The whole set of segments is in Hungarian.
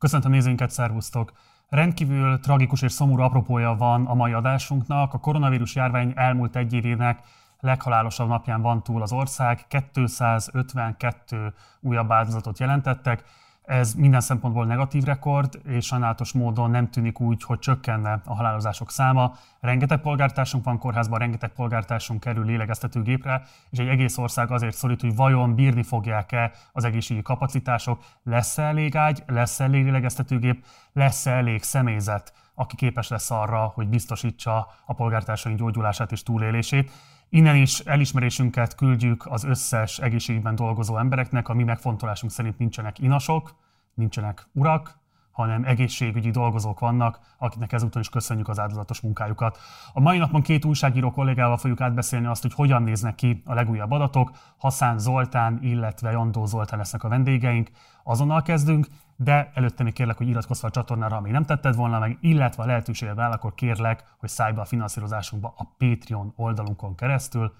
Köszöntöm nézőinket, szervusztok! Rendkívül tragikus és szomorú apropója van a mai adásunknak. A koronavírus járvány elmúlt egy évének leghalálosabb napján van túl az ország. 252 újabb áldozatot jelentettek. Ez minden szempontból negatív rekord, és sajnálatos módon nem tűnik úgy, hogy csökkenne a halálozások száma. Rengeteg polgártársunk van kórházban, rengeteg polgártársunk kerül lélegeztetőgépre, és egy egész ország azért szorít, hogy vajon bírni fogják-e az egészségügyi kapacitások, lesz-e elég ágy, lesz-e elég lélegeztetőgép, lesz-e elég személyzet, aki képes lesz arra, hogy biztosítsa a polgártársaink gyógyulását és túlélését. Innen is elismerésünket küldjük az összes egészségügyben dolgozó embereknek, a mi megfontolásunk szerint nincsenek inasok, nincsenek urak, hanem egészségügyi dolgozók vannak, akiknek ezúton is köszönjük az áldozatos munkájukat. A mai napon két újságíró kollégával fogjuk átbeszélni azt, hogy hogyan néznek ki a legújabb adatok. Haszán Zoltán, illetve Jandó Zoltán lesznek a vendégeink. Azonnal kezdünk, de előtte még kérlek, hogy iratkozz fel a csatornára, ha még nem tetted volna meg, illetve a lehetőséged akkor kérlek, hogy szállj be a finanszírozásunkba a Patreon oldalunkon keresztül.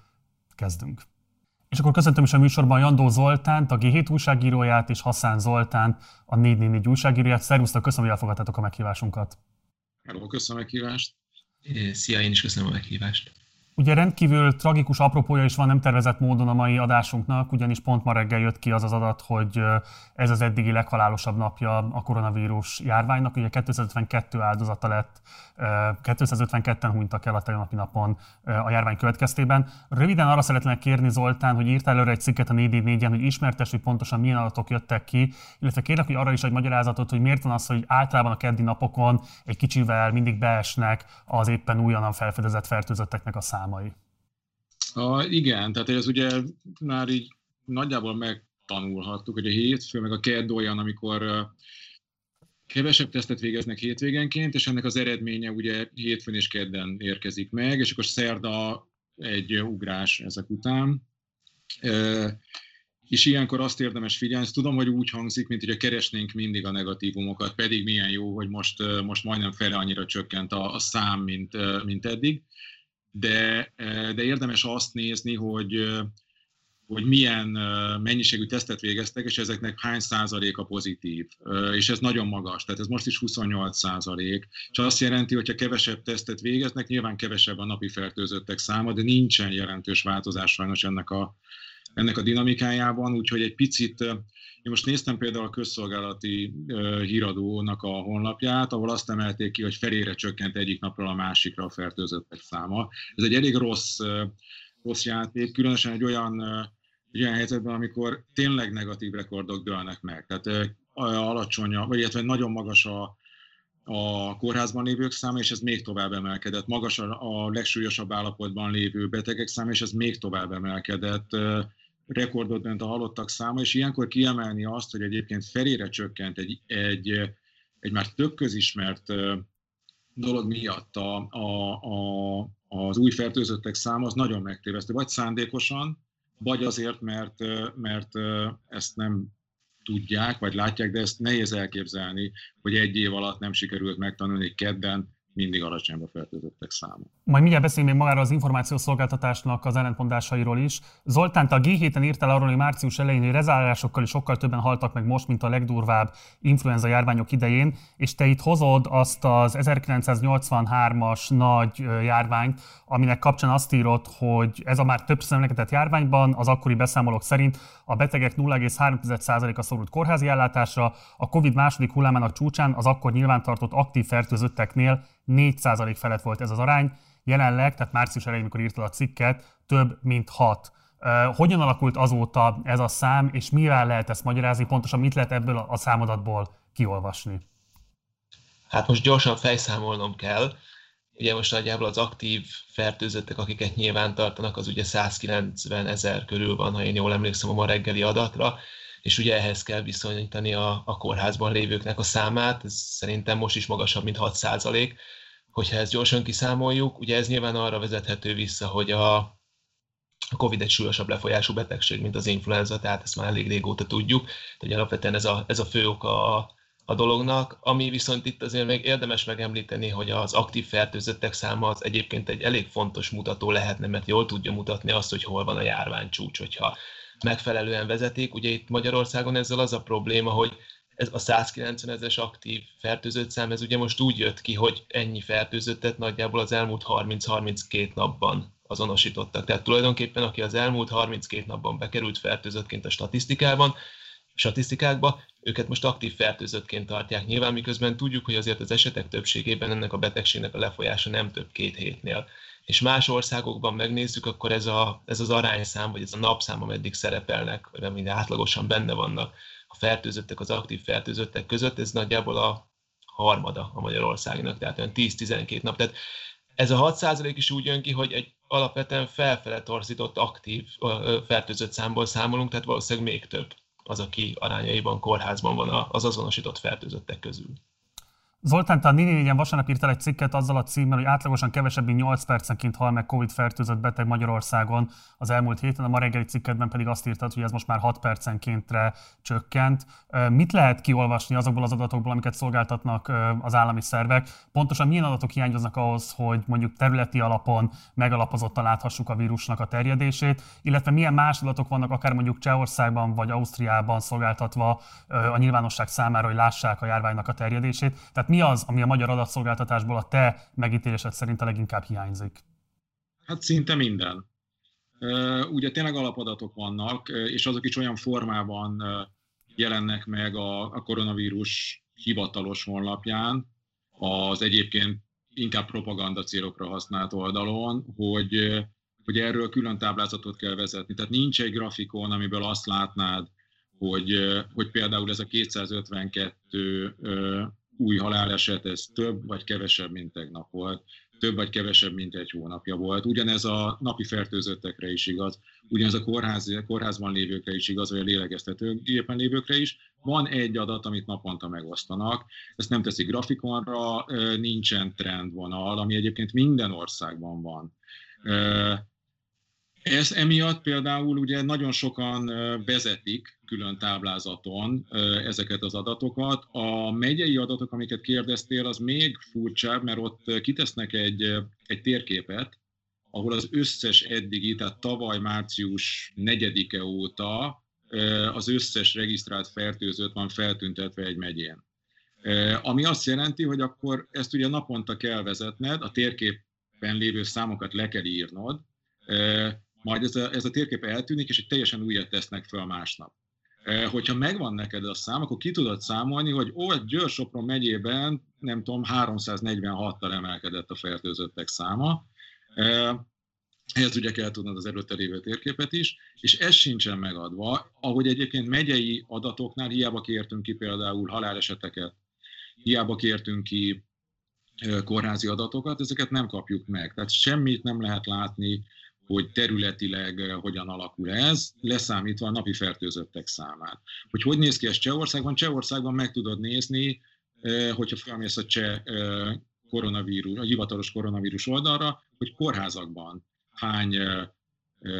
Kezdünk. És akkor köszöntöm is a műsorban Jandó Zoltánt, a G7 újságíróját, és Haszán Zoltánt, a 444 újságíróját. Szervusztok, köszönöm, hogy elfogadtátok a meghívásunkat. Hello, köszönöm a meghívást. Szia, én is köszönöm a meghívást. Ugye rendkívül tragikus apropója is van nem tervezett módon a mai adásunknak, ugyanis pont ma reggel jött ki az az adat, hogy ez az eddigi leghalálosabb napja a koronavírus járványnak. Ugye 252 áldozata lett, 252-en hunytak el a tegnapi napon a járvány következtében. Röviden arra szeretnék kérni Zoltán, hogy írtál előre egy cikket a 4 en hogy ismertes, hogy pontosan milyen adatok jöttek ki, illetve kérlek, hogy arra is egy magyarázatot, hogy miért van az, hogy általában a keddi napokon egy kicsivel mindig beesnek az éppen újonnan felfedezett fertőzötteknek a szám számai. A, igen, tehát ez ugye már így nagyjából megtanulhattuk, hogy a hétfő meg a kedd olyan, amikor kevesebb tesztet végeznek hétvégenként, és ennek az eredménye ugye hétfőn és kedden érkezik meg, és akkor szerda egy ugrás ezek után. És ilyenkor azt érdemes figyelni, ezt tudom, hogy úgy hangzik, mint hogy keresnénk mindig a negatívumokat, pedig milyen jó, hogy most, most majdnem fele annyira csökkent a, a szám, mint, mint eddig de, de érdemes azt nézni, hogy, hogy milyen mennyiségű tesztet végeztek, és ezeknek hány százaléka pozitív. És ez nagyon magas, tehát ez most is 28 százalék. És azt jelenti, hogy ha kevesebb tesztet végeznek, nyilván kevesebb a napi fertőzöttek száma, de nincsen jelentős változás sajnos ennek a, ennek a dinamikájában, úgyhogy egy picit én most néztem például a közszolgálati híradónak a honlapját, ahol azt emelték ki, hogy felére csökkent egyik napról a másikra a fertőzöttek száma. Ez egy elég rossz, rossz játék, különösen egy olyan, egy olyan helyzetben, amikor tényleg negatív rekordok dőlnek meg. Tehát alacsony, vagy illetve nagyon magas a, a kórházban lévők száma, és ez még tovább emelkedett. Magas a, a legsúlyosabb állapotban lévő betegek száma, és ez még tovább emelkedett rekordot dönt a halottak száma, és ilyenkor kiemelni azt, hogy egyébként felére csökkent egy, egy, egy már tök közismert dolog miatt a, a, a, az új fertőzöttek száma, az nagyon megtévesztő, vagy szándékosan, vagy azért, mert, mert ezt nem tudják, vagy látják, de ezt nehéz elképzelni, hogy egy év alatt nem sikerült megtanulni kedden mindig alacsonyabb a fertőzöttek száma. Majd mindjárt beszélünk még magáról az információszolgáltatásnak az ellentmondásairól is. Zoltán, te a G7-en írtál arról, hogy március elején hogy rezárásokkal is sokkal többen haltak meg most, mint a legdurvább influenza járványok idején, és te itt hozod azt az 1983-as nagy járványt, aminek kapcsán azt írod, hogy ez a már többször emlegetett járványban az akkori beszámolók szerint a betegek 0,3%-a szorult kórházi ellátásra, a COVID második hullámának csúcsán az akkor nyilvántartott aktív fertőzötteknél 4% felett volt ez az arány, jelenleg, tehát március elején, amikor írtad a cikket, több mint 6. Hogyan alakult azóta ez a szám, és mivel lehet ezt magyarázni, pontosan mit lehet ebből a számadatból kiolvasni? Hát most gyorsan fejszámolnom kell. Ugye most nagyjából az aktív fertőzöttek, akiket nyilván tartanak, az ugye 190 ezer körül van, ha én jól emlékszem a ma reggeli adatra, és ugye ehhez kell viszonyítani a, a kórházban lévőknek a számát, ez szerintem most is magasabb, mint 6 százalék, hogyha ezt gyorsan kiszámoljuk, ugye ez nyilván arra vezethető vissza, hogy a, a COVID egy súlyosabb lefolyású betegség, mint az influenza, tehát ezt már elég régóta tudjuk, hogy alapvetően ez a, ez a fő oka a, a dolognak, ami viszont itt azért még érdemes megemlíteni, hogy az aktív fertőzöttek száma az egyébként egy elég fontos mutató lehetne, mert jól tudja mutatni azt, hogy hol van a járvány csúcs, hogyha megfelelően vezetik. Ugye itt Magyarországon ezzel az a probléma, hogy ez a 190 ezeres aktív fertőzött szám, ez ugye most úgy jött ki, hogy ennyi fertőzöttet nagyjából az elmúlt 30-32 napban azonosítottak. Tehát tulajdonképpen, aki az elmúlt 32 napban bekerült fertőzöttként a statisztikában, statisztikákba, őket most aktív fertőzöttként tartják nyilván, miközben tudjuk, hogy azért az esetek többségében ennek a betegségnek a lefolyása nem több két hétnél. És más országokban megnézzük, akkor ez, a, ez az arányszám, vagy ez a napszám, ameddig szerepelnek, vagy amíg átlagosan benne vannak a fertőzöttek, az aktív fertőzöttek között, ez nagyjából a harmada a Magyarországnak, tehát olyan 10-12 nap. Tehát ez a 6% is úgy jön ki, hogy egy alapvetően felfele torzított aktív fertőzött számból számolunk, tehát valószínűleg még több az, aki arányaiban kórházban van az azonosított fertőzöttek közül. Zoltán, te a 4 vasárnap írtál egy cikket azzal a címmel, hogy átlagosan kevesebb, mint 8 percenként hal meg Covid-fertőzött beteg Magyarországon az elmúlt héten, a ma reggeli cikketben pedig azt írtad, hogy ez most már 6 percenkéntre csökkent. Mit lehet kiolvasni azokból az adatokból, amiket szolgáltatnak az állami szervek? Pontosan milyen adatok hiányoznak ahhoz, hogy mondjuk területi alapon megalapozottan láthassuk a vírusnak a terjedését, illetve milyen más adatok vannak akár mondjuk Csehországban vagy Ausztriában szolgáltatva a nyilvánosság számára, hogy lássák a járványnak a terjedését. Tehát mi az, ami a magyar adatszolgáltatásból a te megítélésed szerint a leginkább hiányzik? Hát szinte minden. Ugye tényleg alapadatok vannak, és azok is olyan formában jelennek meg a, koronavírus hivatalos honlapján, az egyébként inkább propaganda célokra használt oldalon, hogy, hogy erről külön táblázatot kell vezetni. Tehát nincs egy grafikon, amiből azt látnád, hogy, hogy például ez a 252 új haláleset, ez több vagy kevesebb, mint tegnap volt, több vagy kevesebb, mint egy hónapja volt. Ugyanez a napi fertőzöttekre is igaz, ugyanez a kórház, kórházban lévőkre is igaz, vagy a lélegeztetőgépen lévőkre is. Van egy adat, amit naponta megosztanak, ezt nem teszik grafikonra, nincsen trendvonal, ami egyébként minden országban van. Ez emiatt például ugye nagyon sokan vezetik külön táblázaton ezeket az adatokat. A megyei adatok, amiket kérdeztél, az még furcsább, mert ott kitesznek egy, egy térképet, ahol az összes eddigi, tehát tavaly március 4-e óta az összes regisztrált fertőzött van feltüntetve egy megyén. Ami azt jelenti, hogy akkor ezt ugye naponta kell vezetned, a térképen lévő számokat le kell írnod, majd ez a, ez a térkép eltűnik, és egy teljesen újat tesznek föl másnap. E, hogyha megvan neked a szám, akkor ki tudod számolni, hogy ó, Győr-Sopron megyében, nem tudom, 346-tal emelkedett a fertőzöttek száma. Ehhez ugye kell tudnod az előtte lévő térképet is, és ez sincsen megadva, ahogy egyébként megyei adatoknál hiába kértünk ki például haláleseteket, hiába kértünk ki e, kórházi adatokat, ezeket nem kapjuk meg. Tehát semmit nem lehet látni hogy területileg hogyan alakul ez, leszámítva a napi fertőzöttek számát. Hogy hogy néz ki ez Csehországban? Csehországban meg tudod nézni, hogyha felmész a cseh eh, koronavírus, a hivatalos koronavírus oldalra, hogy kórházakban hány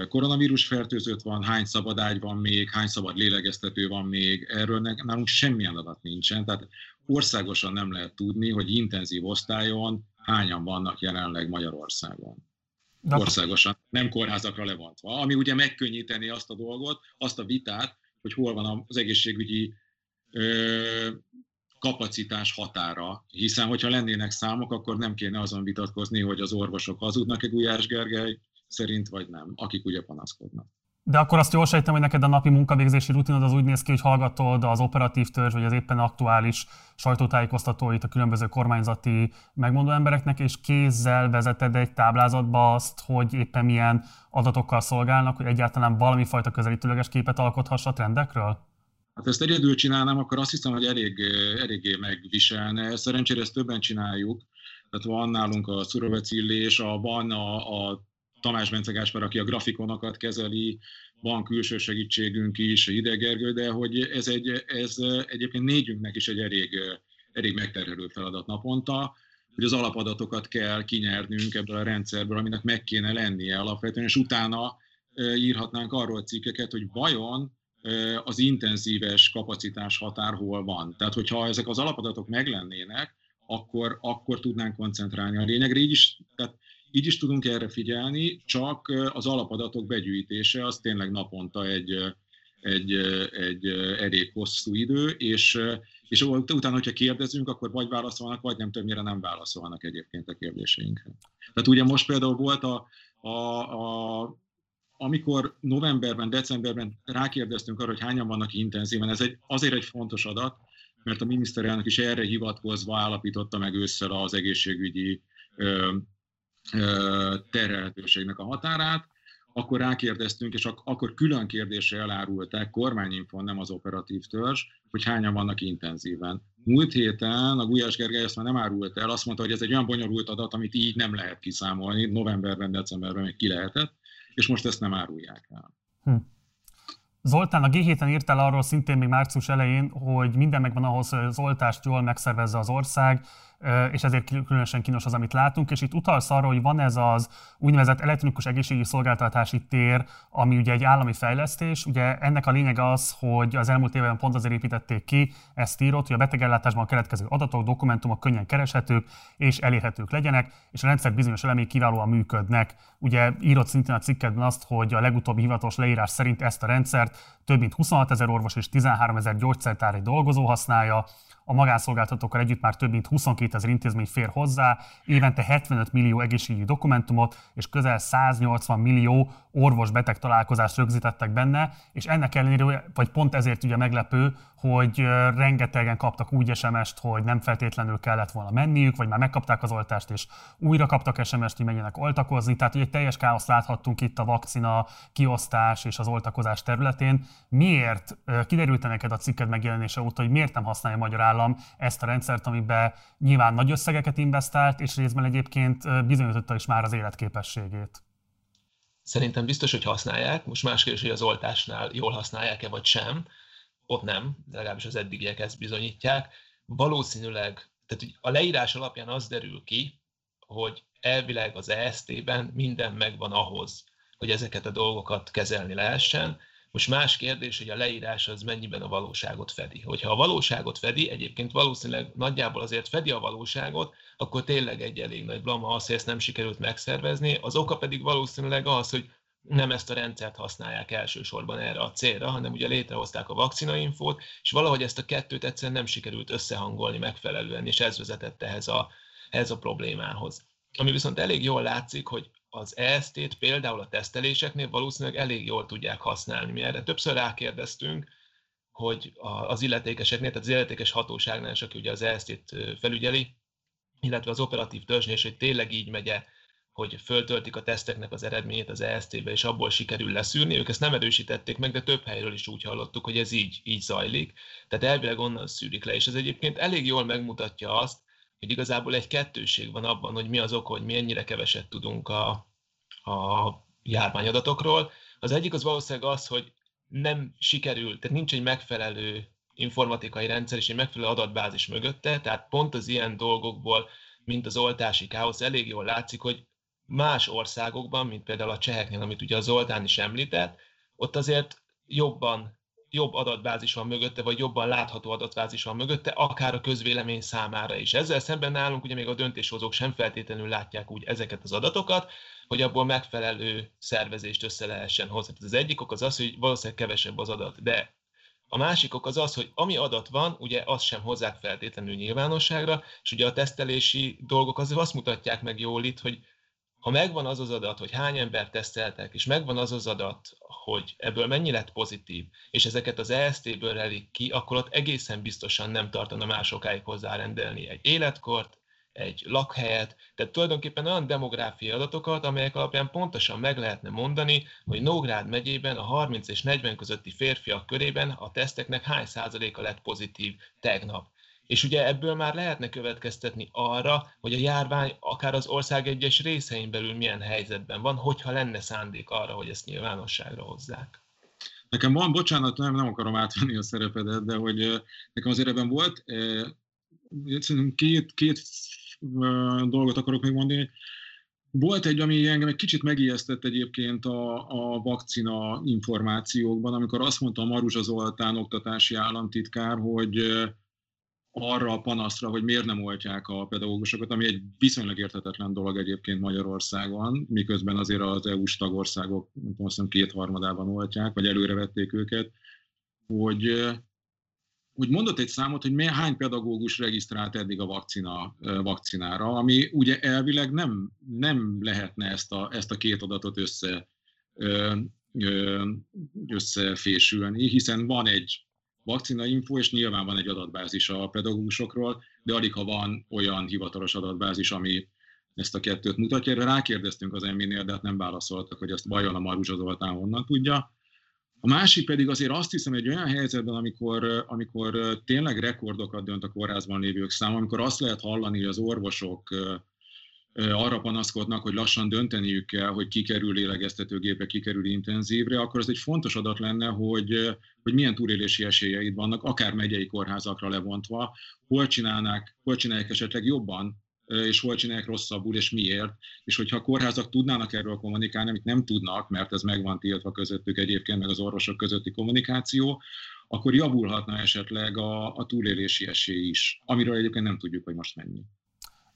koronavírus fertőzött van, hány szabad ágy van még, hány szabad lélegeztető van még, erről nálunk semmilyen adat nincsen, tehát országosan nem lehet tudni, hogy intenzív osztályon hányan vannak jelenleg Magyarországon országosan, nem kórházakra levontva, ami ugye megkönnyíteni azt a dolgot, azt a vitát, hogy hol van az egészségügyi ö, kapacitás határa, hiszen hogyha lennének számok, akkor nem kéne azon vitatkozni, hogy az orvosok hazudnak-e Gulyás Gergely szerint, vagy nem, akik ugye panaszkodnak. De akkor azt jól sejtem, hogy neked a napi munkavégzési rutinod az úgy néz ki, hogy hallgatod az operatív törzs, vagy az éppen aktuális sajtótájékoztatóit a különböző kormányzati megmondó embereknek, és kézzel vezeted egy táblázatba azt, hogy éppen milyen adatokkal szolgálnak, hogy egyáltalán valami fajta közelítőleges képet alkothass a trendekről? Hát ezt egyedül csinálnám, akkor azt hiszem, hogy elég, eléggé megviselne. Szerencsére ezt többen csináljuk. Tehát van nálunk a szurovecillés, a, van a, a Tamás Bence Gáspár, aki a grafikonokat kezeli, van külső segítségünk is, Hidegergő, de hogy ez, egy, ez egyébként négyünknek is egy elég, elég megterhelő feladat naponta, hogy az alapadatokat kell kinyernünk ebből a rendszerből, aminek meg kéne lennie alapvetően, és utána írhatnánk arról cikkeket, hogy vajon az intenzíves kapacitás határ hol van. Tehát, hogyha ezek az alapadatok meglennének, akkor, akkor tudnánk koncentrálni a lényegre. Így is, tehát így is tudunk erre figyelni, csak az alapadatok begyűjtése az tényleg naponta egy, egy, egy elég hosszú idő, és, és utána, hogyha kérdezünk, akkor vagy válaszolnak, vagy nem többnyire nem válaszolnak egyébként a kérdéseinkre. Tehát ugye most például volt a, a, a amikor novemberben, decemberben rákérdeztünk arra, hogy hányan vannak intenzíven, ez egy, azért egy fontos adat, mert a miniszterelnök is erre hivatkozva állapította meg ősszel az egészségügyi terhelhetőségnek a határát, akkor rákérdeztünk, és ak- akkor külön kérdésre elárulták, kormányinfon, nem az operatív törzs, hogy hányan vannak intenzíven. Múlt héten a Gulyás Gergely ezt már nem árult el, azt mondta, hogy ez egy olyan bonyolult adat, amit így nem lehet kiszámolni, novemberben, decemberben még ki lehetett, és most ezt nem árulják el. Hm. Zoltán a G7-en írt el arról szintén még március elején, hogy minden megvan ahhoz, hogy az oltást jól megszervezze az ország, és ezért különösen kínos az, amit látunk, és itt utalsz arra, hogy van ez az úgynevezett elektronikus egészségügyi szolgáltatási tér, ami ugye egy állami fejlesztés. Ugye ennek a lényeg az, hogy az elmúlt évben pont azért építették ki, ezt írott, hogy a betegellátásban a keletkező adatok, dokumentumok könnyen kereshetők és elérhetők legyenek, és a rendszer bizonyos elemei kiválóan működnek. Ugye írott szintén a cikkedben azt, hogy a legutóbbi hivatalos leírás szerint ezt a rendszert több mint 26 ezer orvos és 13 ezer gyógyszertári dolgozó használja, a magánszolgáltatókkal együtt már több mint 22 ezer intézmény fér hozzá, évente 75 millió egészségügyi dokumentumot és közel 180 millió orvos-beteg találkozást rögzítettek benne, és ennek ellenére, vagy pont ezért ugye meglepő, hogy rengetegen kaptak úgy SMS-t, hogy nem feltétlenül kellett volna menniük, vagy már megkapták az oltást, és újra kaptak SMS-t, hogy menjenek oltakozni. Tehát egy teljes káoszt láthattunk itt a vakcina kiosztás és az oltakozás területén. Miért kiderült neked a cikked megjelenése óta, hogy miért nem használja a magyar állam ezt a rendszert, amiben nyilván nagy összegeket investált, és részben egyébként bizonyította is már az életképességét? Szerintem biztos, hogy használják. Most más kérdés, hogy az oltásnál jól használják-e vagy sem. Ott nem, legalábbis az eddigiek ezt bizonyítják. Valószínűleg, tehát a leírás alapján az derül ki, hogy elvileg az EST-ben minden megvan ahhoz, hogy ezeket a dolgokat kezelni lehessen. Most más kérdés, hogy a leírás az mennyiben a valóságot fedi. Hogyha a valóságot fedi, egyébként valószínűleg nagyjából azért fedi a valóságot, akkor tényleg egy elég nagy blama az, hogy ezt nem sikerült megszervezni. Az oka pedig valószínűleg az, hogy nem ezt a rendszert használják elsősorban erre a célra, hanem ugye létrehozták a vakcinainfót, és valahogy ezt a kettőt egyszerűen nem sikerült összehangolni megfelelően, és ez vezetett ehhez a, ehhez a problémához. Ami viszont elég jól látszik, hogy az EST-t például a teszteléseknél valószínűleg elég jól tudják használni. Mi erre többször rákérdeztünk, hogy az illetékeseknél, tehát az illetékes hatóságnál is, aki ugye az EST-t felügyeli, illetve az operatív törzsnél is, hogy tényleg így megye, hogy föltöltik a teszteknek az eredményét az EST-be, és abból sikerül leszűrni. Ők ezt nem erősítették meg, de több helyről is úgy hallottuk, hogy ez így, így zajlik. Tehát elvileg onnan szűrik le, és ez egyébként elég jól megmutatja azt, hogy igazából egy kettőség van abban, hogy mi az ok, hogy mi ennyire keveset tudunk a, a járványadatokról. Az egyik az valószínűleg az, hogy nem sikerül, tehát nincs egy megfelelő informatikai rendszer és egy megfelelő adatbázis mögötte, tehát pont az ilyen dolgokból, mint az oltási káosz, elég jól látszik, hogy más országokban, mint például a cseheknél, amit ugye a Zoltán is említett, ott azért jobban jobb adatbázis van mögötte, vagy jobban látható adatbázis van mögötte, akár a közvélemény számára is. Ezzel szemben nálunk ugye még a döntéshozók sem feltétlenül látják úgy ezeket az adatokat, hogy abból megfelelő szervezést össze lehessen hozni. Az egyik ok az az, hogy valószínűleg kevesebb az adat, de a másik ok az az, hogy ami adat van, ugye azt sem hozzák feltétlenül nyilvánosságra, és ugye a tesztelési dolgok azért azt mutatják meg jól itt, hogy ha megvan az az adat, hogy hány ember teszteltek, és megvan az az adat, hogy ebből mennyi lett pozitív, és ezeket az EST-ből elik ki, akkor ott egészen biztosan nem tartana másokáig hozzárendelni egy életkort, egy lakhelyet, tehát tulajdonképpen olyan demográfiai adatokat, amelyek alapján pontosan meg lehetne mondani, hogy Nógrád megyében a 30 és 40 közötti férfiak körében a teszteknek hány százaléka lett pozitív tegnap. És ugye ebből már lehetne következtetni arra, hogy a járvány akár az ország egyes részein belül milyen helyzetben van, hogyha lenne szándék arra, hogy ezt nyilvánosságra hozzák. Nekem van, bocsánat, nem, nem akarom átvenni a szerepedet, de hogy nekem azért ebben volt, két, két dolgot akarok még mondani. Volt egy, ami engem egy kicsit megijesztett egyébként a, a vakcina információkban, amikor azt mondta Maruzsa Zoltán oktatási államtitkár, hogy arra a panaszra, hogy miért nem oltják a pedagógusokat, ami egy viszonylag érthetetlen dolog egyébként Magyarországon, miközben azért az EU-s tagországok, azt hiszem kétharmadában oltják, vagy előrevették őket, hogy, hogy mondott egy számot, hogy hány pedagógus regisztrált eddig a vakcina, vakcinára, ami ugye elvileg nem, nem lehetne ezt a, ezt a két adatot össze, összefésülni, hiszen van egy vakcina info, és nyilván van egy adatbázis a pedagógusokról, de alig ha van olyan hivatalos adatbázis, ami ezt a kettőt mutatja. Erre rákérdeztünk az MB-nél, de hát nem válaszoltak, hogy ezt vajon a Maruzsa Zoltán honnan tudja. A másik pedig azért azt hiszem, hogy olyan helyzetben, amikor, amikor tényleg rekordokat dönt a kórházban lévők száma, amikor azt lehet hallani, hogy az orvosok arra panaszkodnak, hogy lassan dönteniük kell, hogy kikerül lélegeztetőgépe, kikerül intenzívre, akkor ez egy fontos adat lenne, hogy, hogy milyen túlélési esélyeid vannak, akár megyei kórházakra levontva, hol csinálnák, hol csinálják esetleg jobban és hol csinálják rosszabbul, és miért. És hogyha a kórházak tudnának erről kommunikálni, amit nem tudnak, mert ez meg van tiltva közöttük egyébként, meg az orvosok közötti kommunikáció, akkor javulhatna esetleg a, a túlélési esély is, amiről egyébként nem tudjuk, hogy most mennyi.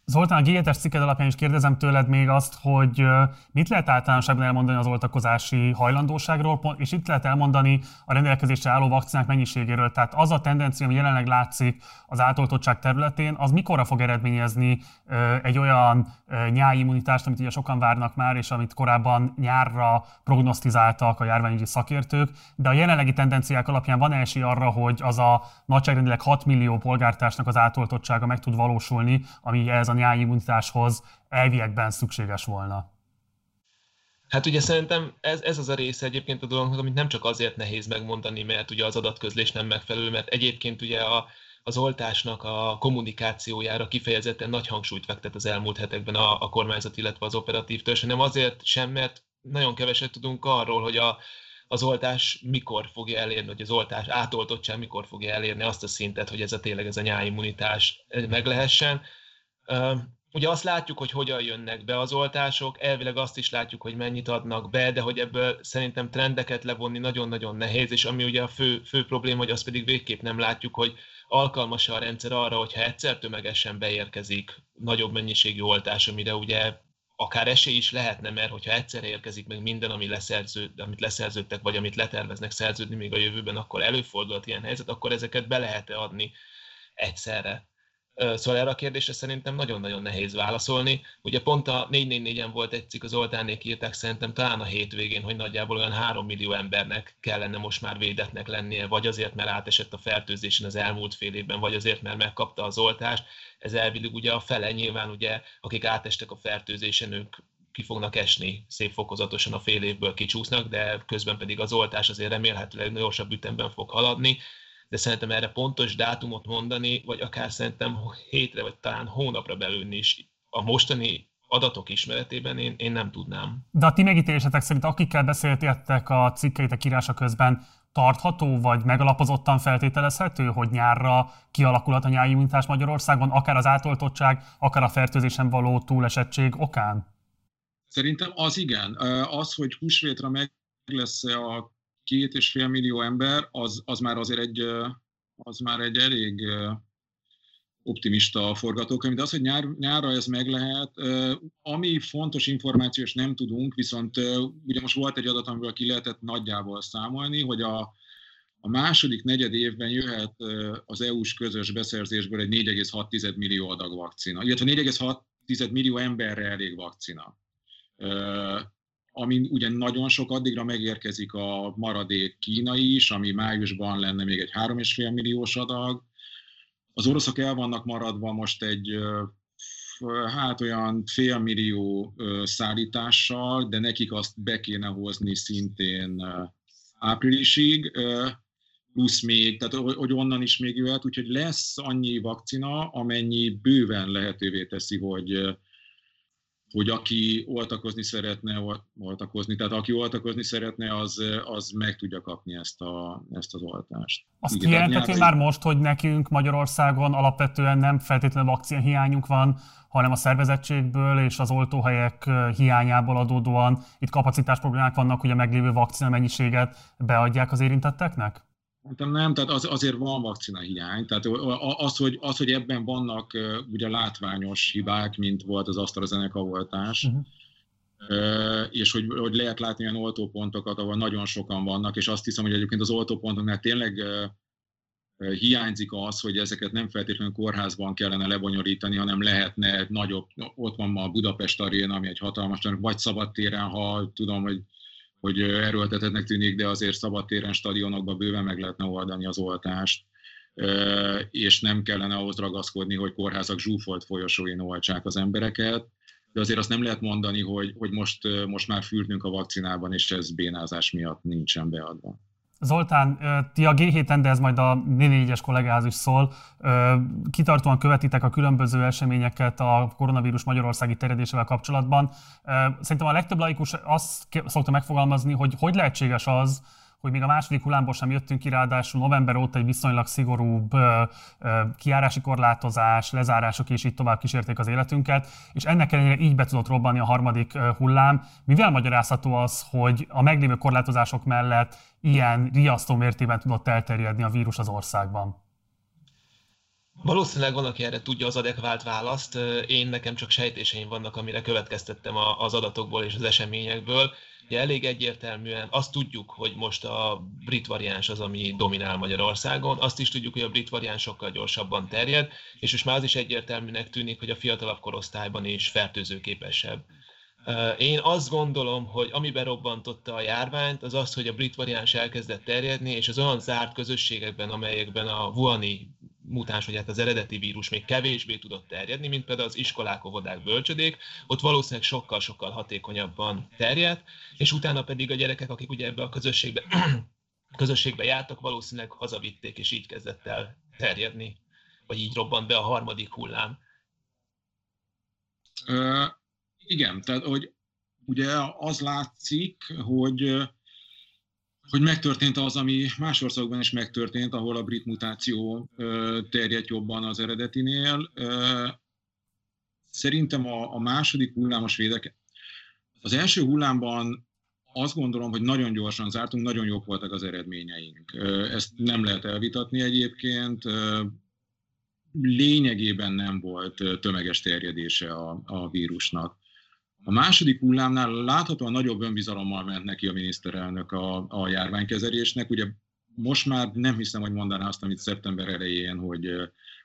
Zoltán, a G7-es cikked alapján is kérdezem tőled még azt, hogy mit lehet általánosságban elmondani az oltakozási hajlandóságról, és itt lehet elmondani a rendelkezésre álló vakcinák mennyiségéről. Tehát az a tendencia, ami jelenleg látszik az átoltottság területén, az mikorra fog eredményezni egy olyan nyáimmunitást, amit ugye sokan várnak már, és amit korábban nyárra prognosztizáltak a járványügyi szakértők, de a jelenlegi tendenciák alapján van esély arra, hogy az a nagyságrendileg 6 millió polgártársnak az átoltottsága meg tud valósulni, ami ez a nyáimmunitáshoz elviekben szükséges volna? Hát ugye szerintem ez, ez az a része egyébként a dolognak, amit nem csak azért nehéz megmondani, mert ugye az adatközlés nem megfelelő, mert egyébként ugye a, az oltásnak a kommunikációjára kifejezetten nagy hangsúlyt fektet az elmúlt hetekben a, a kormányzat, illetve az operatív törzs, hanem azért sem, mert nagyon keveset tudunk arról, hogy a, az oltás mikor fogja elérni, hogy az oltás átoltottság mikor fogja elérni azt a szintet, hogy ez a tényleg ez a nyáimmunitás meg lehessen. Ugye azt látjuk, hogy hogyan jönnek be az oltások, elvileg azt is látjuk, hogy mennyit adnak be, de hogy ebből szerintem trendeket levonni nagyon-nagyon nehéz, és ami ugye a fő, fő probléma, hogy azt pedig végképp nem látjuk, hogy alkalmas a rendszer arra, hogyha egyszer tömegesen beérkezik nagyobb mennyiségű oltás, amire ugye akár esély is lehetne, mert hogyha egyszer érkezik meg minden, ami leszerződ, amit leszerződtek, vagy amit leterveznek szerződni még a jövőben, akkor előfordulhat ilyen helyzet, akkor ezeket be lehet-e adni egyszerre. Szóval erre a kérdésre szerintem nagyon-nagyon nehéz válaszolni. Ugye pont a 444-en volt egy cikk, az Oltánék írták szerintem talán a hétvégén, hogy nagyjából olyan 3 millió embernek kellene most már védetnek lennie, vagy azért, mert átesett a fertőzésen az elmúlt fél évben, vagy azért, mert megkapta az oltást. Ez elvileg ugye a fele nyilván, ugye, akik átestek a fertőzésen, ők ki fognak esni szép fokozatosan a fél évből kicsúsznak, de közben pedig az oltás azért remélhetőleg gyorsabb ütemben fog haladni de szerintem erre pontos dátumot mondani, vagy akár szerintem hétre, vagy talán hónapra belülni is a mostani adatok ismeretében én, én nem tudnám. De a ti megítélésetek szerint akikkel beszéltétek a cikkeitek írása közben, tartható vagy megalapozottan feltételezhető, hogy nyárra kialakulhat a nyári immunitás Magyarországon, akár az átoltottság, akár a fertőzésen való túlesettség okán? Szerintem az igen. Az, hogy húsvétra meg lesz a két és fél millió ember, az, az már azért egy, az már egy elég optimista forgatókönyv, de az, hogy nyár, nyárra ez meg lehet, ami fontos információ, és nem tudunk, viszont ugye most volt egy adat, amiből ki lehetett nagyjából számolni, hogy a, a második negyed évben jöhet az EU-s közös beszerzésből egy 4,6 millió adag vakcina, illetve 4,6 millió emberre elég vakcina amin ugyan nagyon sok addigra megérkezik a maradék kínai is, ami májusban lenne még egy 3,5 milliós adag. Az oroszok el vannak maradva most egy hát olyan fél millió szállítással, de nekik azt be kéne hozni szintén áprilisig, plusz még, tehát hogy onnan is még jöhet, úgyhogy lesz annyi vakcina, amennyi bőven lehetővé teszi, hogy hogy aki oltakozni szeretne, oltakozni, tehát aki oltakozni szeretne, az, az meg tudja kapni ezt, a, ezt az oltást. Azt Igen, kijelenteti nyár... már most, hogy nekünk Magyarországon alapvetően nem feltétlenül vakcina hiányunk van, hanem a szervezettségből és az oltóhelyek hiányából adódóan itt kapacitás problémák vannak, hogy a meglévő vakcina mennyiséget beadják az érintetteknek? Szerintem nem, tehát az, azért van vakcina hiány. Tehát az hogy, az, hogy ebben vannak ugye látványos hibák, mint volt az AstraZeneca oltás, uh-huh. és hogy, hogy lehet látni olyan oltópontokat, ahol nagyon sokan vannak, és azt hiszem, hogy egyébként az oltópontoknál tényleg hiányzik az, hogy ezeket nem feltétlenül kórházban kellene lebonyolítani, hanem lehetne nagyobb, ott van ma a Budapest Aréna, ami egy hatalmas, vagy szabadtéren, ha tudom, hogy, hogy erőltetetnek tűnik, de azért szabadtéren, stadionokban bőven meg lehetne oldani az oltást és nem kellene ahhoz ragaszkodni, hogy kórházak zsúfolt folyosóin oltsák az embereket, de azért azt nem lehet mondani, hogy, hogy most, most már fürtünk a vakcinában, és ez bénázás miatt nincsen beadva. Zoltán, ti a G7-en, de ez majd a 4-es kollégához is szól, kitartóan követitek a különböző eseményeket a koronavírus magyarországi terjedésével kapcsolatban. Szerintem a legtöbb laikus azt szokta megfogalmazni, hogy hogy lehetséges az, hogy még a második hullámból sem jöttünk ki, ráadásul november óta egy viszonylag szigorúbb ö, ö, kiárási korlátozás, lezárások és így tovább kísérték az életünket, és ennek ellenére így be tudott robbanni a harmadik hullám. Mivel magyarázható az, hogy a meglévő korlátozások mellett ilyen riasztó mértében tudott elterjedni a vírus az országban? Valószínűleg van, aki erre tudja az adekvált választ. Én nekem csak sejtéseim vannak, amire következtettem az adatokból és az eseményekből. Ugye elég egyértelműen azt tudjuk, hogy most a brit variáns az, ami dominál Magyarországon, azt is tudjuk, hogy a brit variáns sokkal gyorsabban terjed, és most már az is egyértelműnek tűnik, hogy a fiatalabb korosztályban is fertőzőképesebb. Én azt gondolom, hogy ami berobbantotta a járványt, az az, hogy a brit variáns elkezdett terjedni, és az olyan zárt közösségekben, amelyekben a Wuhani mutáns, vagy hát az eredeti vírus még kevésbé tudott terjedni, mint például az iskolák, óvodák, bölcsödék, ott valószínűleg sokkal-sokkal hatékonyabban terjedt, és utána pedig a gyerekek, akik ugye ebbe a közösségbe, közösségbe jártak, valószínűleg hazavitték, és így kezdett el terjedni, vagy így robbant be a harmadik hullám. Uh, igen, tehát hogy ugye az látszik, hogy hogy megtörtént az, ami más országban is megtörtént, ahol a brit mutáció terjedt jobban az eredetinél. Szerintem a, a második hullámos védek, az első hullámban azt gondolom, hogy nagyon gyorsan zártunk, nagyon jók voltak az eredményeink. Ezt nem lehet elvitatni egyébként. Lényegében nem volt tömeges terjedése a, a vírusnak. A második hullámnál láthatóan nagyobb önbizalommal ment neki a miniszterelnök a, a járványkezelésnek. Ugye most már nem hiszem, hogy mondaná azt, amit szeptember elején, hogy,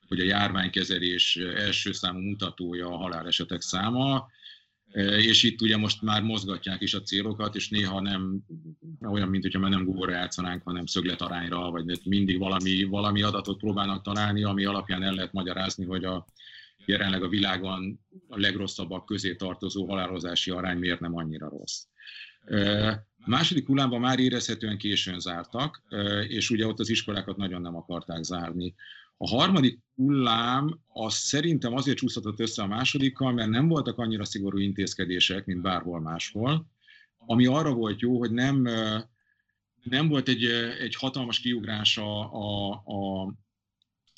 hogy a járványkezelés első számú mutatója a halálesetek száma, és itt ugye most már mozgatják is a célokat, és néha nem olyan, mint hogyha már nem góra játszanánk, hanem szögletarányra, vagy mindig valami, valami adatot próbálnak találni, ami alapján el lehet magyarázni, hogy a, jelenleg a világon a legrosszabbak közé tartozó halálozási arány miért nem annyira rossz. A második hullámban már érezhetően későn zártak, és ugye ott az iskolákat nagyon nem akarták zárni. A harmadik hullám az szerintem azért csúszhatott össze a másodikkal, mert nem voltak annyira szigorú intézkedések, mint bárhol máshol, ami arra volt jó, hogy nem, nem volt egy, egy hatalmas kiugrás a, a, a,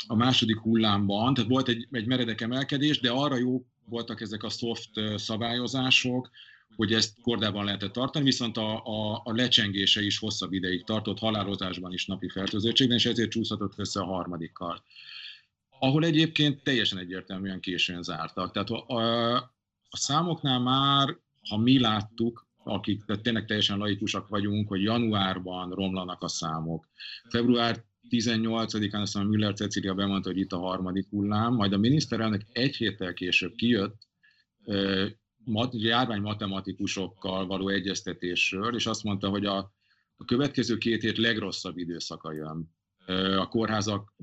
a második hullámban, tehát volt egy, egy meredek emelkedés, de arra jó voltak ezek a soft szabályozások, hogy ezt kordában lehetett tartani, viszont a, a, a lecsengése is hosszabb ideig tartott, halálozásban is napi fertőzöttségben, és ezért csúszhatott össze a harmadikkal. Ahol egyébként teljesen egyértelműen későn zártak. Tehát a, a, a számoknál már, ha mi láttuk, akik tehát tényleg teljesen laikusak vagyunk, hogy januárban romlanak a számok. Február 18-án aztán Müller Cecilia bemondta, hogy itt a harmadik hullám, majd a miniszterelnök egy héttel később kijött mat, járvány matematikusokkal való egyeztetésről, és azt mondta, hogy a, a következő két hét legrosszabb időszaka jön. A kórházak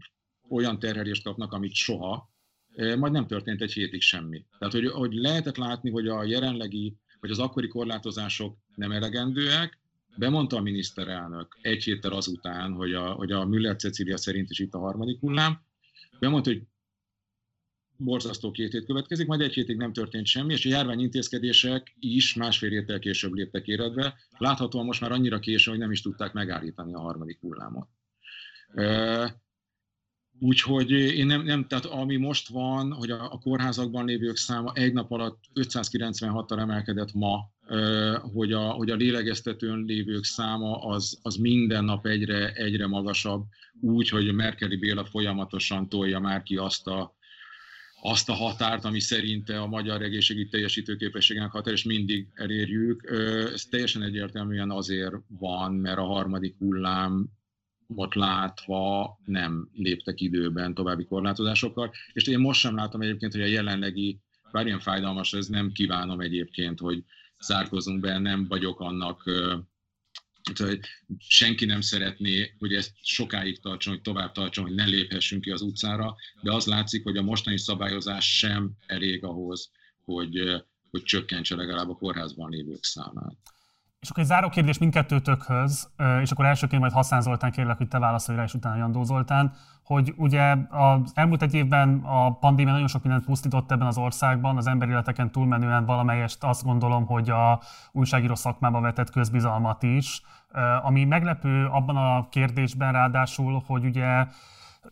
olyan terhelést kapnak, amit soha, majd nem történt egy hétig semmi. Tehát, hogy, hogy lehetett látni, hogy a jelenlegi, vagy az akkori korlátozások nem elegendőek, Bemondta a miniszterelnök egy héttel azután, hogy a, hogy a Müller Cecilia szerint is itt a harmadik hullám. Bemondta, hogy borzasztó két hét következik, majd egy hétig nem történt semmi, és a járványintézkedések is másfél héttel később léptek életbe. Láthatóan most már annyira késő, hogy nem is tudták megállítani a harmadik hullámot. Úgyhogy én nem, nem, tehát ami most van, hogy a, a kórházakban lévők száma egy nap alatt 596-tal emelkedett ma, hogy a, hogy a lélegeztetőn lévők száma az, az minden nap egyre, egyre magasabb, úgy, hogy Merkeli Béla folyamatosan tolja már ki azt a, azt a határt, ami szerinte a magyar egészségügy teljesítőképességének határ, és mindig elérjük. Ez teljesen egyértelműen azért van, mert a harmadik hullám ott látva nem léptek időben további korlátozásokkal, és én most sem látom egyébként, hogy a jelenlegi, bár ilyen fájdalmas, ez nem kívánom egyébként, hogy zárkozunk be, nem vagyok annak hogy senki nem szeretné, hogy ezt sokáig tartson, hogy tovább tartson, hogy ne léphessünk ki az utcára, de az látszik, hogy a mostani szabályozás sem elég ahhoz, hogy, hogy csökkentse legalább a kórházban lévők számát. És akkor egy záró kérdés mindkettőtökhöz, és akkor elsőként majd Haszán Zoltán kérlek, hogy te válaszolj rá, és utána Jandó Zoltán, hogy ugye az elmúlt egy évben a pandémia nagyon sok mindent pusztított ebben az országban, az emberi életeken túlmenően valamelyest azt gondolom, hogy a újságíró szakmába vetett közbizalmat is, ami meglepő abban a kérdésben ráadásul, hogy ugye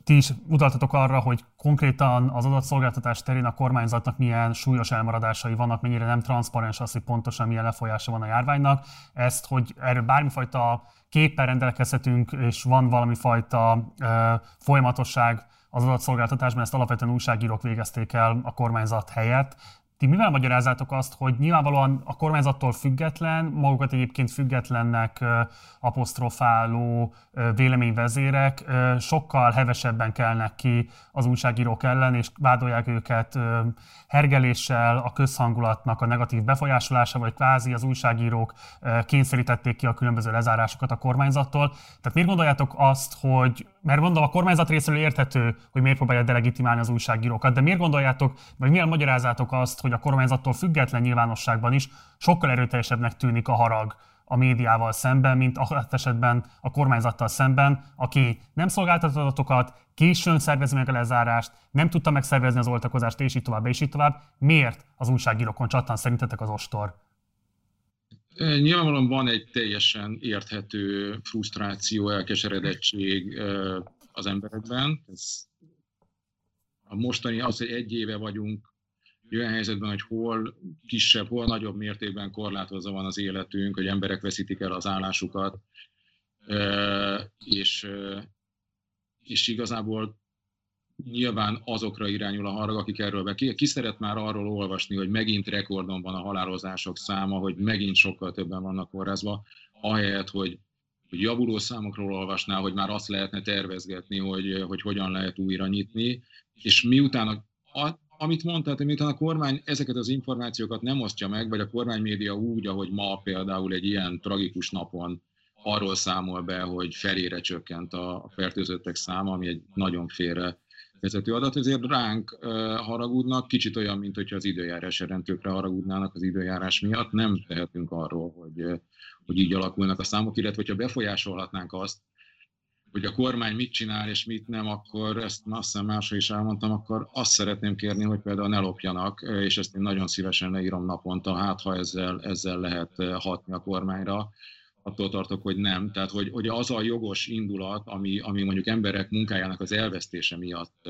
ti is utaltatok arra, hogy konkrétan az adatszolgáltatás terén a kormányzatnak milyen súlyos elmaradásai vannak, mennyire nem transzparens az, hogy pontosan milyen lefolyása van a járványnak. Ezt, hogy erről bármifajta képpel rendelkezhetünk, és van valami fajta ö, folyamatosság az adatszolgáltatásban, ezt alapvetően újságírók végezték el a kormányzat helyett. Ti mivel magyarázátok azt, hogy nyilvánvalóan a kormányzattól független, magukat egyébként függetlennek apostrofáló véleményvezérek sokkal hevesebben kelnek ki az újságírók ellen, és vádolják őket hergeléssel, a közhangulatnak a negatív befolyásolása, vagy kvázi az újságírók kényszerítették ki a különböző lezárásokat a kormányzattól. Tehát miért gondoljátok azt, hogy, mert mondom, a kormányzat részéről érthető, hogy miért próbálja delegitimálni az újságírókat, de miért gondoljátok, vagy milyen magyarázátok azt, hogy a kormányzattól független nyilvánosságban is sokkal erőteljesebbnek tűnik a harag a médiával szemben, mint a esetben a kormányzattal szemben, aki nem szolgáltat adatokat, későn szervezi meg a lezárást, nem tudta megszervezni az oltakozást, és így tovább, és így tovább. Miért az újságírókon csattan szerintetek az ostor? Nyilvánvalóan van egy teljesen érthető frusztráció, elkeseredettség az emberekben. Ez a mostani az, hogy egy éve vagyunk olyan helyzetben, hogy hol kisebb, hol nagyobb mértékben korlátozva van az életünk, hogy emberek veszítik el az állásukat, és, és igazából nyilván azokra irányul a harag, akik erről be. Ki, ki szeret már arról olvasni, hogy megint rekordon van a halálozások száma, hogy megint sokkal többen vannak kórházba, ahelyett, hogy, hogy javuló számokról olvasná, hogy már azt lehetne tervezgetni, hogy, hogy hogyan lehet újra nyitni, és miután a, amit mondtál, hogy miután a kormány ezeket az információkat nem osztja meg, vagy a kormánymédia úgy, ahogy ma például egy ilyen tragikus napon arról számol be, hogy felére csökkent a fertőzöttek száma, ami egy nagyon félre vezető adat, ezért ránk haragudnak, kicsit olyan, mint hogyha az időjárás rendőkre haragudnának az időjárás miatt. Nem tehetünk arról, hogy, hogy így alakulnak a számok, illetve hogyha befolyásolhatnánk azt, hogy a kormány mit csinál és mit nem, akkor ezt azt hiszem másra is elmondtam, akkor azt szeretném kérni, hogy például ne lopjanak, és ezt én nagyon szívesen leírom naponta, hát ha ezzel, ezzel lehet hatni a kormányra, attól tartok, hogy nem. Tehát, hogy, hogy az a jogos indulat, ami, ami mondjuk emberek munkájának az elvesztése miatt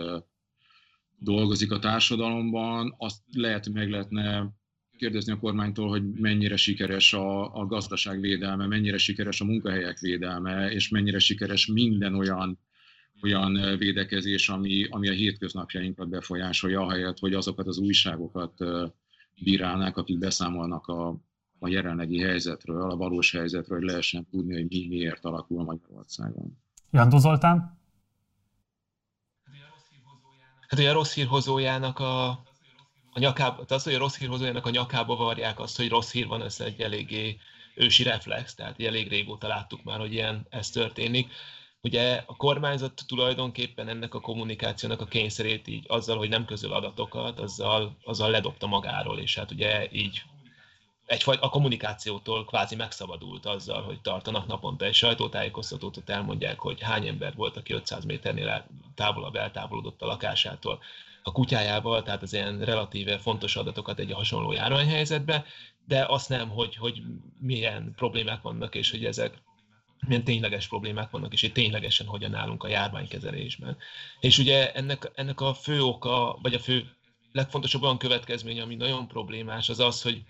dolgozik a társadalomban, azt lehet, meg lehetne kérdezni a kormánytól, hogy mennyire sikeres a, a gazdaság védelme, mennyire sikeres a munkahelyek védelme, és mennyire sikeres minden olyan olyan védekezés, ami, ami a hétköznapjainkat befolyásolja, ahelyett, hogy azokat az újságokat bírálnák, akik beszámolnak a, a jelenlegi helyzetről, a valós helyzetről, hogy lehessen tudni, hogy mi miért alakul Magyarországon. Jandó Zoltán? Hát ugye a rossz hírhozójának a, a nyakába, az, hogy a rossz hírhozójának a nyakába varják azt, hogy rossz hír van, ez egy eléggé ősi reflex, tehát elég régóta láttuk már, hogy ilyen ez történik. Ugye a kormányzat tulajdonképpen ennek a kommunikációnak a kényszerét így azzal, hogy nem közöl adatokat, azzal, azzal ledobta magáról, és hát ugye így egyfajta a kommunikációtól kvázi megszabadult azzal, hogy tartanak naponta egy sajtótájékoztatót, ott elmondják, hogy hány ember volt, aki 500 méternél távolabb eltávolodott a lakásától a kutyájával, tehát az ilyen relatíve fontos adatokat egy hasonló járványhelyzetbe, de azt nem, hogy, hogy milyen problémák vannak, és hogy ezek milyen tényleges problémák vannak, és hogy ténylegesen hogyan állunk a járványkezelésben. És ugye ennek, ennek a fő oka, vagy a fő legfontosabb olyan következménye, ami nagyon problémás, az az, hogy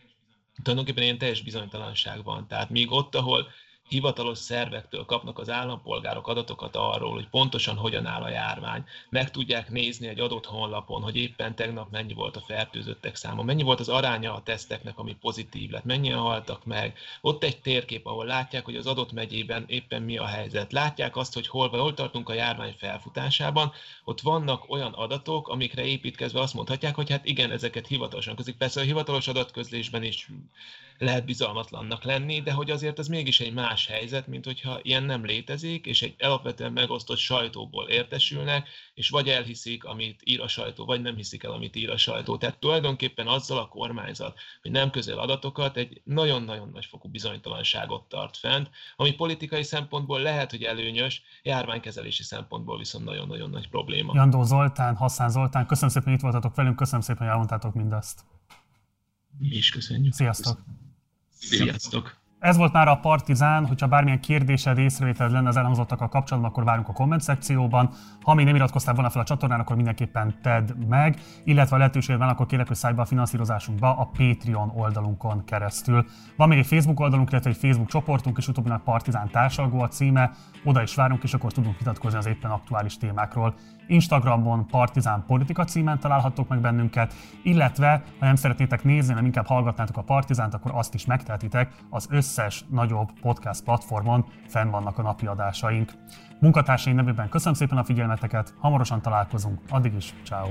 tulajdonképpen ilyen teljes bizonytalanság van. Tehát míg ott, ahol hivatalos szervektől kapnak az állampolgárok adatokat arról, hogy pontosan hogyan áll a járvány. Meg tudják nézni egy adott honlapon, hogy éppen tegnap mennyi volt a fertőzöttek száma, mennyi volt az aránya a teszteknek, ami pozitív lett, mennyien haltak meg. Ott egy térkép, ahol látják, hogy az adott megyében éppen mi a helyzet. Látják azt, hogy hol, hol tartunk a járvány felfutásában. Ott vannak olyan adatok, amikre építkezve azt mondhatják, hogy hát igen, ezeket hivatalosan közik. Persze a hivatalos adatközlésben is lehet bizalmatlannak lenni, de hogy azért az mégis egy más helyzet, mint hogyha ilyen nem létezik, és egy alapvetően megosztott sajtóból értesülnek, és vagy elhiszik, amit ír a sajtó, vagy nem hiszik el, amit ír a sajtó. Tehát tulajdonképpen azzal a kormányzat, hogy nem közel adatokat, egy nagyon-nagyon nagy fokú bizonytalanságot tart fent, ami politikai szempontból lehet, hogy előnyös, járványkezelési szempontból viszont nagyon-nagyon nagy probléma. Jandó Zoltán, Hasszán Zoltán, köszönöm szépen, hogy itt voltatok velünk, köszönöm szépen, hogy elmondtátok mindezt. Mi is köszönjük. Sziasztok! Sziasztok! Ez volt már a Partizán, hogyha bármilyen kérdésed, észrevételed lenne az elhangzottakkal kapcsolatban, akkor várunk a komment szekcióban. Ha még nem iratkoztál volna fel a csatornán, akkor mindenképpen tedd meg, illetve a lehetőséged van, akkor kérlek, hogy szállj be a finanszírozásunkba a Patreon oldalunkon keresztül. Van még egy Facebook oldalunk, illetve egy Facebook csoportunk, és utóbbinak Partizán társalgó a címe, oda is várunk, és akkor tudunk vitatkozni az éppen aktuális témákról. Instagramon Partizán Politika címen találhattok meg bennünket, illetve ha nem szeretnétek nézni, hanem inkább hallgatnátok a Partizánt, akkor azt is megtehetitek, az összes nagyobb podcast platformon fenn vannak a napi adásaink. Munkatársaim nevében köszönöm szépen a figyelmeteket, hamarosan találkozunk, addig is, ciao.